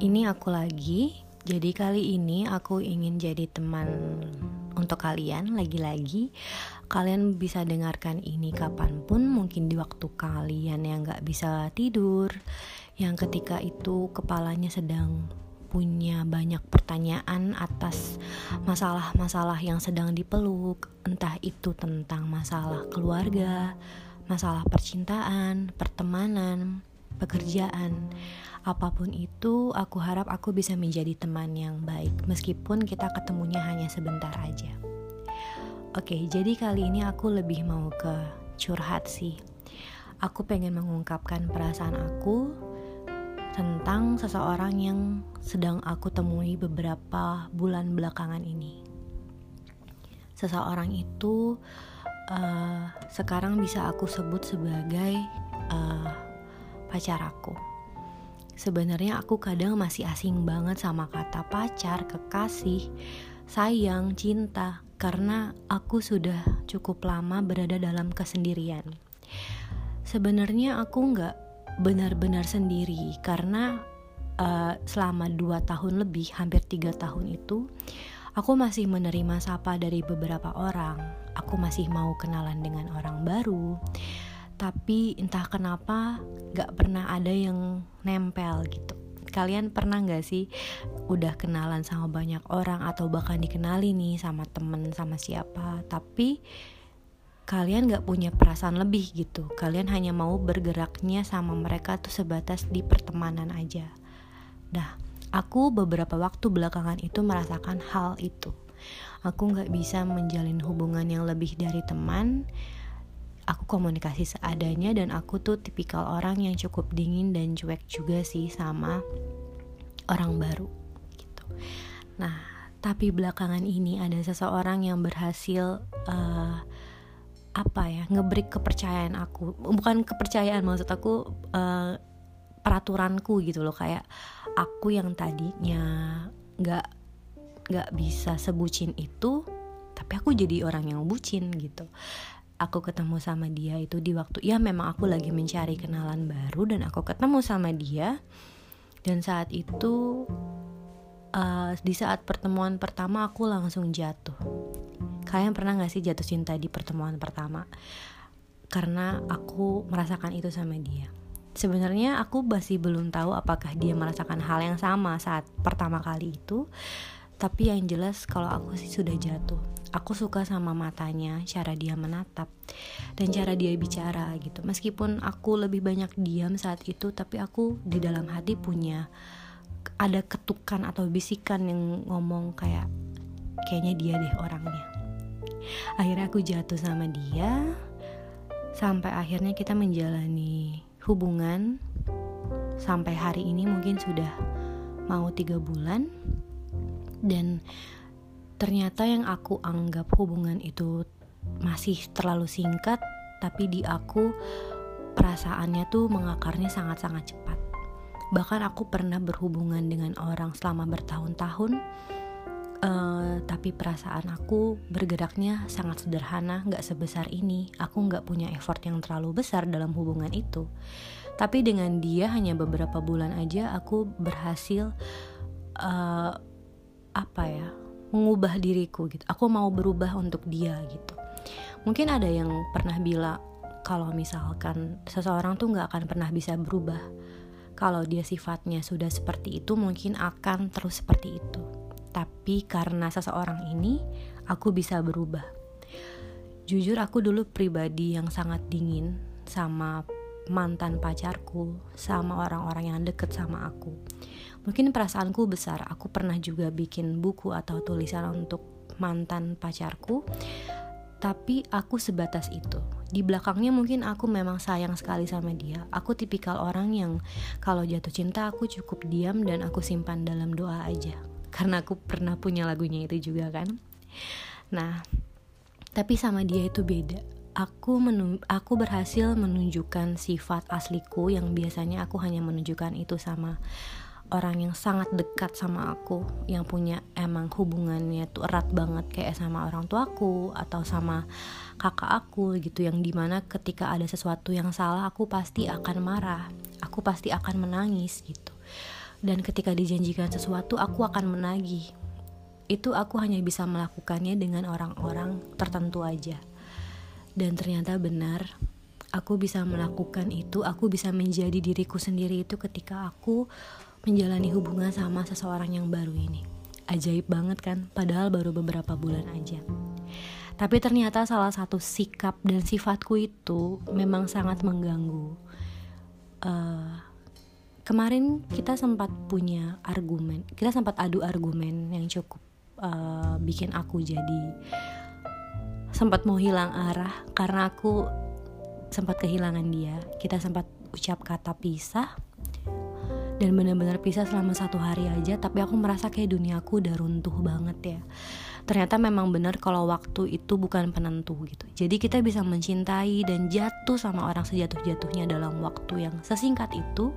ini aku lagi. Jadi kali ini aku ingin jadi teman untuk kalian lagi-lagi. Kalian bisa dengarkan ini kapan pun, mungkin di waktu kalian yang gak bisa tidur, yang ketika itu kepalanya sedang punya banyak pertanyaan atas masalah-masalah yang sedang dipeluk, entah itu tentang masalah keluarga, masalah percintaan, pertemanan, pekerjaan apa pun itu, aku harap aku bisa menjadi teman yang baik, meskipun kita ketemunya hanya sebentar aja. Oke, jadi kali ini aku lebih mau ke curhat sih. Aku pengen mengungkapkan perasaan aku tentang seseorang yang sedang aku temui beberapa bulan belakangan ini. Seseorang itu uh, sekarang bisa aku sebut sebagai uh, pacar aku Sebenarnya aku kadang masih asing banget sama kata pacar, kekasih, sayang, cinta karena aku sudah cukup lama berada dalam kesendirian. Sebenarnya aku nggak benar-benar sendiri karena uh, selama 2 tahun lebih, hampir tiga tahun itu, aku masih menerima sapa dari beberapa orang. Aku masih mau kenalan dengan orang baru tapi entah kenapa gak pernah ada yang nempel gitu. Kalian pernah gak sih udah kenalan sama banyak orang atau bahkan dikenali nih sama temen sama siapa? Tapi kalian gak punya perasaan lebih gitu. Kalian hanya mau bergeraknya sama mereka tuh sebatas di pertemanan aja. Nah, aku beberapa waktu belakangan itu merasakan hal itu. Aku gak bisa menjalin hubungan yang lebih dari teman aku komunikasi seadanya dan aku tuh tipikal orang yang cukup dingin dan cuek juga sih sama orang baru gitu. Nah, tapi belakangan ini ada seseorang yang berhasil uh, apa ya ngebreak kepercayaan aku. Bukan kepercayaan maksud aku uh, peraturanku gitu loh. Kayak aku yang tadinya nggak nggak bisa sebucin itu tapi aku jadi orang yang bucin gitu aku ketemu sama dia itu di waktu ya memang aku lagi mencari kenalan baru dan aku ketemu sama dia. Dan saat itu uh, di saat pertemuan pertama aku langsung jatuh. Kalian pernah gak sih jatuh cinta di pertemuan pertama? Karena aku merasakan itu sama dia. Sebenarnya aku masih belum tahu apakah dia merasakan hal yang sama saat pertama kali itu tapi yang jelas kalau aku sih sudah jatuh. Aku suka sama matanya cara dia menatap dan cara dia bicara gitu. Meskipun aku lebih banyak diam saat itu tapi aku di dalam hati punya ada ketukan atau bisikan yang ngomong kayak kayaknya dia deh orangnya. Akhirnya aku jatuh sama dia sampai akhirnya kita menjalani hubungan. Sampai hari ini mungkin sudah mau tiga bulan dan ternyata yang aku anggap hubungan itu masih terlalu singkat tapi di aku perasaannya tuh mengakarnya sangat-sangat cepat. Bahkan aku pernah berhubungan dengan orang selama bertahun-tahun uh, tapi perasaan aku bergeraknya sangat sederhana nggak sebesar ini. Aku nggak punya effort yang terlalu besar dalam hubungan itu. Tapi dengan dia hanya beberapa bulan aja aku berhasil uh, apa ya mengubah diriku gitu. Aku mau berubah untuk dia gitu. Mungkin ada yang pernah bilang kalau misalkan seseorang tuh nggak akan pernah bisa berubah. Kalau dia sifatnya sudah seperti itu mungkin akan terus seperti itu. Tapi karena seseorang ini aku bisa berubah. Jujur aku dulu pribadi yang sangat dingin sama mantan pacarku sama orang-orang yang deket sama aku Mungkin perasaanku besar. Aku pernah juga bikin buku atau tulisan untuk mantan pacarku. Tapi aku sebatas itu. Di belakangnya mungkin aku memang sayang sekali sama dia. Aku tipikal orang yang kalau jatuh cinta aku cukup diam dan aku simpan dalam doa aja. Karena aku pernah punya lagunya itu juga kan. Nah, tapi sama dia itu beda aku aku berhasil menunjukkan sifat asliku yang biasanya aku hanya menunjukkan itu sama orang yang sangat dekat sama aku yang punya emang hubungannya tuh erat banget kayak sama orang tuaku atau sama kakak aku gitu yang di mana ketika ada sesuatu yang salah aku pasti akan marah aku pasti akan menangis gitu. Dan ketika dijanjikan sesuatu aku akan menagih. Itu aku hanya bisa melakukannya dengan orang-orang tertentu aja. Dan ternyata benar aku bisa melakukan itu aku bisa menjadi diriku sendiri itu ketika aku menjalani hubungan sama seseorang yang baru ini ajaib banget kan padahal baru beberapa bulan aja tapi ternyata salah satu sikap dan sifatku itu memang sangat mengganggu. Uh, kemarin kita sempat punya argumen, kita sempat adu argumen yang cukup uh, bikin aku jadi sempat mau hilang arah karena aku sempat kehilangan dia. Kita sempat ucap kata pisah dan benar-benar pisah selama satu hari aja tapi aku merasa kayak duniaku udah runtuh banget ya ternyata memang benar kalau waktu itu bukan penentu gitu. Jadi kita bisa mencintai dan jatuh sama orang sejatuh-jatuhnya dalam waktu yang sesingkat itu.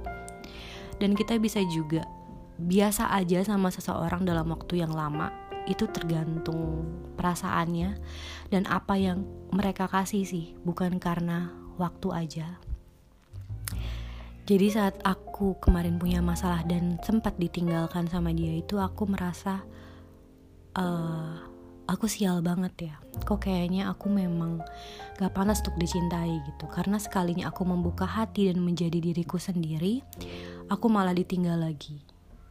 Dan kita bisa juga biasa aja sama seseorang dalam waktu yang lama. Itu tergantung perasaannya dan apa yang mereka kasih sih, bukan karena waktu aja. Jadi saat aku kemarin punya masalah dan sempat ditinggalkan sama dia itu aku merasa uh, aku sial banget ya. Kok kayaknya aku memang gak panas untuk dicintai gitu. Karena sekalinya aku membuka hati dan menjadi diriku sendiri aku malah ditinggal lagi.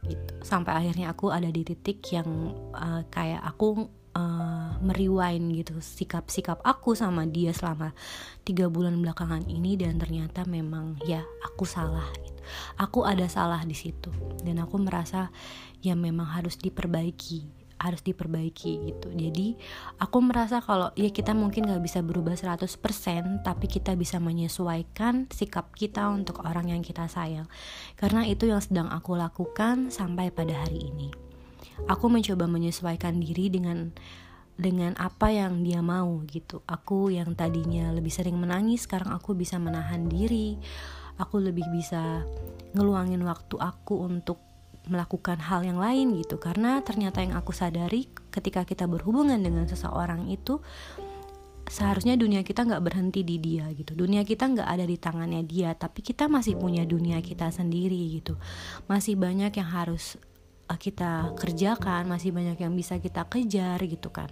Gitu. Sampai akhirnya aku ada di titik yang uh, kayak aku uh, meriwain gitu sikap-sikap aku sama dia selama tiga bulan belakangan ini dan ternyata memang ya aku salah gitu. aku ada salah di situ dan aku merasa ya memang harus diperbaiki harus diperbaiki gitu. Jadi aku merasa kalau ya kita mungkin gak bisa berubah 100% tapi kita bisa menyesuaikan sikap kita untuk orang yang kita sayang. Karena itu yang sedang aku lakukan sampai pada hari ini. Aku mencoba menyesuaikan diri dengan dengan apa yang dia mau gitu. Aku yang tadinya lebih sering menangis, sekarang aku bisa menahan diri. Aku lebih bisa ngeluangin waktu aku untuk melakukan hal yang lain gitu karena ternyata yang aku sadari ketika kita berhubungan dengan seseorang itu seharusnya dunia kita nggak berhenti di dia gitu dunia kita nggak ada di tangannya dia tapi kita masih punya dunia kita sendiri gitu masih banyak yang harus kita kerjakan masih banyak yang bisa kita kejar gitu kan.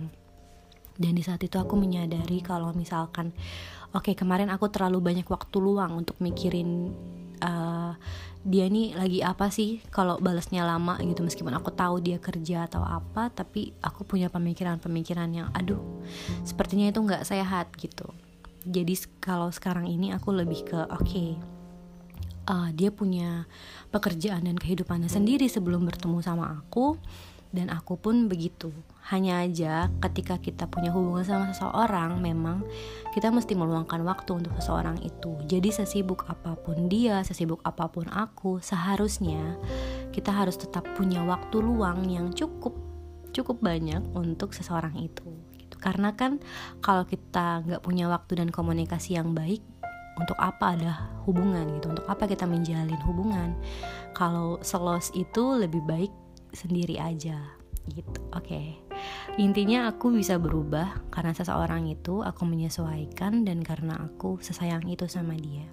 Dan di saat itu aku menyadari kalau misalkan oke okay, kemarin aku terlalu banyak waktu luang untuk mikirin uh, dia nih lagi apa sih kalau balasnya lama gitu. Meskipun aku tahu dia kerja atau apa tapi aku punya pemikiran-pemikiran yang aduh sepertinya itu nggak sehat gitu. Jadi kalau sekarang ini aku lebih ke oke okay, uh, dia punya pekerjaan dan kehidupannya sendiri sebelum bertemu sama aku dan aku pun begitu hanya aja ketika kita punya hubungan sama seseorang memang kita mesti meluangkan waktu untuk seseorang itu jadi sesibuk apa pun dia sesibuk apa pun aku seharusnya kita harus tetap punya waktu luang yang cukup cukup banyak untuk seseorang itu gitu. karena kan kalau kita nggak punya waktu dan komunikasi yang baik untuk apa ada hubungan gitu untuk apa kita menjalin hubungan kalau selos itu lebih baik sendiri aja gitu oke okay. intinya aku bisa berubah karena seseorang itu aku menyesuaikan dan karena aku sesayang itu sama dia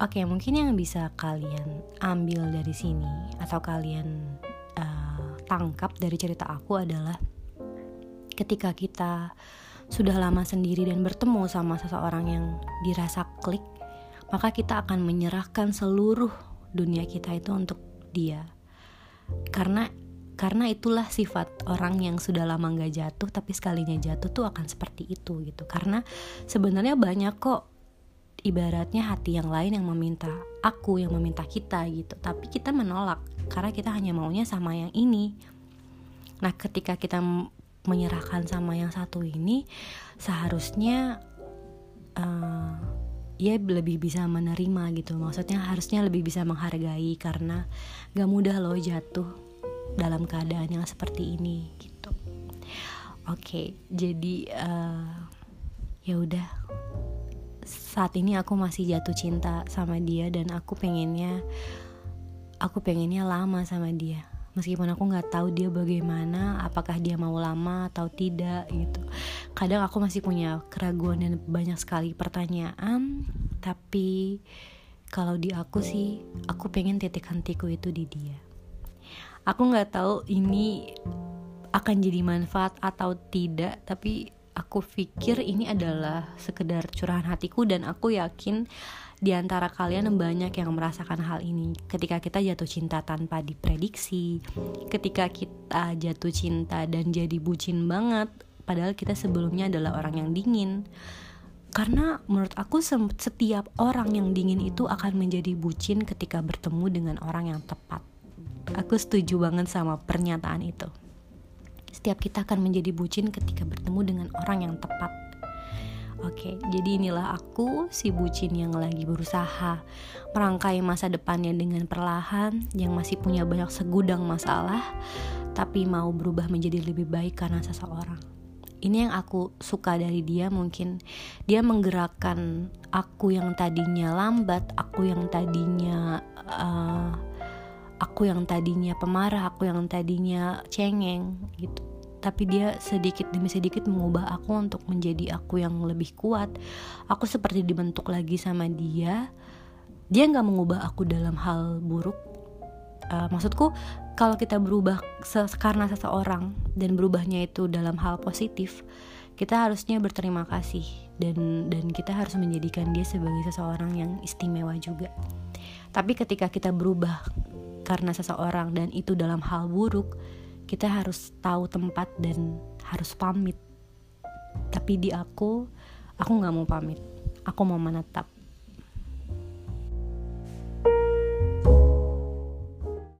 oke okay, mungkin yang bisa kalian ambil dari sini atau kalian uh, tangkap dari cerita aku adalah ketika kita sudah lama sendiri dan bertemu sama seseorang yang dirasa klik maka kita akan menyerahkan seluruh dunia kita itu untuk dia. Karena karena itulah sifat orang yang sudah lama nggak jatuh tapi sekalinya jatuh tuh akan seperti itu gitu. Karena sebenarnya banyak kok ibaratnya hati yang lain yang meminta aku yang meminta kita gitu. Tapi kita menolak karena kita hanya maunya sama yang ini. Nah ketika kita menyerahkan sama yang satu ini seharusnya uh, ya lebih bisa menerima gitu. Maksudnya harusnya lebih bisa menghargai karena gak mudah loh jatuh dalam keadaan yang seperti ini gitu. Oke jadi uh, ya udah. Saat ini aku masih jatuh cinta sama dia dan aku pengennya aku pengennya lama sama dia meskipun aku nggak tahu dia bagaimana apakah dia mau lama atau tidak gitu. Kadang aku masih punya keraguan dan banyak sekali pertanyaan tapi kalau di aku sih aku pengen titik hentiku itu di dia. Aku nggak tahu ini akan jadi manfaat atau tidak tapi aku pikir ini adalah sekedar curahan hatiku dan aku yakin di antara kalian banyak yang merasakan hal ini. Ketika kita jatuh cinta tanpa diprediksi ketika kita jatuh cinta dan jadi bucin banget padahal kita sebelumnya adalah orang yang dingin. Karena menurut aku setiap orang yang dingin itu akan menjadi bucin ketika bertemu dengan orang yang tepat. Aku setuju banget sama pernyataan itu setiap kita akan menjadi bucin ketika bertemu dengan orang yang tepat. Oke, jadi inilah aku, si bucin yang lagi berusaha merangkai masa depannya dengan perlahan, yang masih punya banyak segudang masalah, tapi mau berubah menjadi lebih baik karena seseorang. Ini yang aku suka dari dia mungkin. Dia menggerakkan aku yang tadinya lambat aku yang tadinya uh, aku yang tadinya pemarah aku yang tadinya cengeng gitu tapi dia sedikit demi sedikit mengubah aku untuk menjadi aku yang lebih kuat. Aku seperti dibentuk lagi sama dia. Dia nggak mengubah aku dalam hal buruk. Uh, maksudku kalau kita berubah karena seseorang dan berubahnya itu dalam hal positif kita harusnya berterima kasih dan dan kita harus menjadikan dia sebagai seseorang yang istimewa juga. Tapi ketika kita berubah karena seseorang dan itu dalam hal buruk kita harus tahu tempat dan harus pamit. Tapi di aku aku nggak mau pamit. Aku mau menetap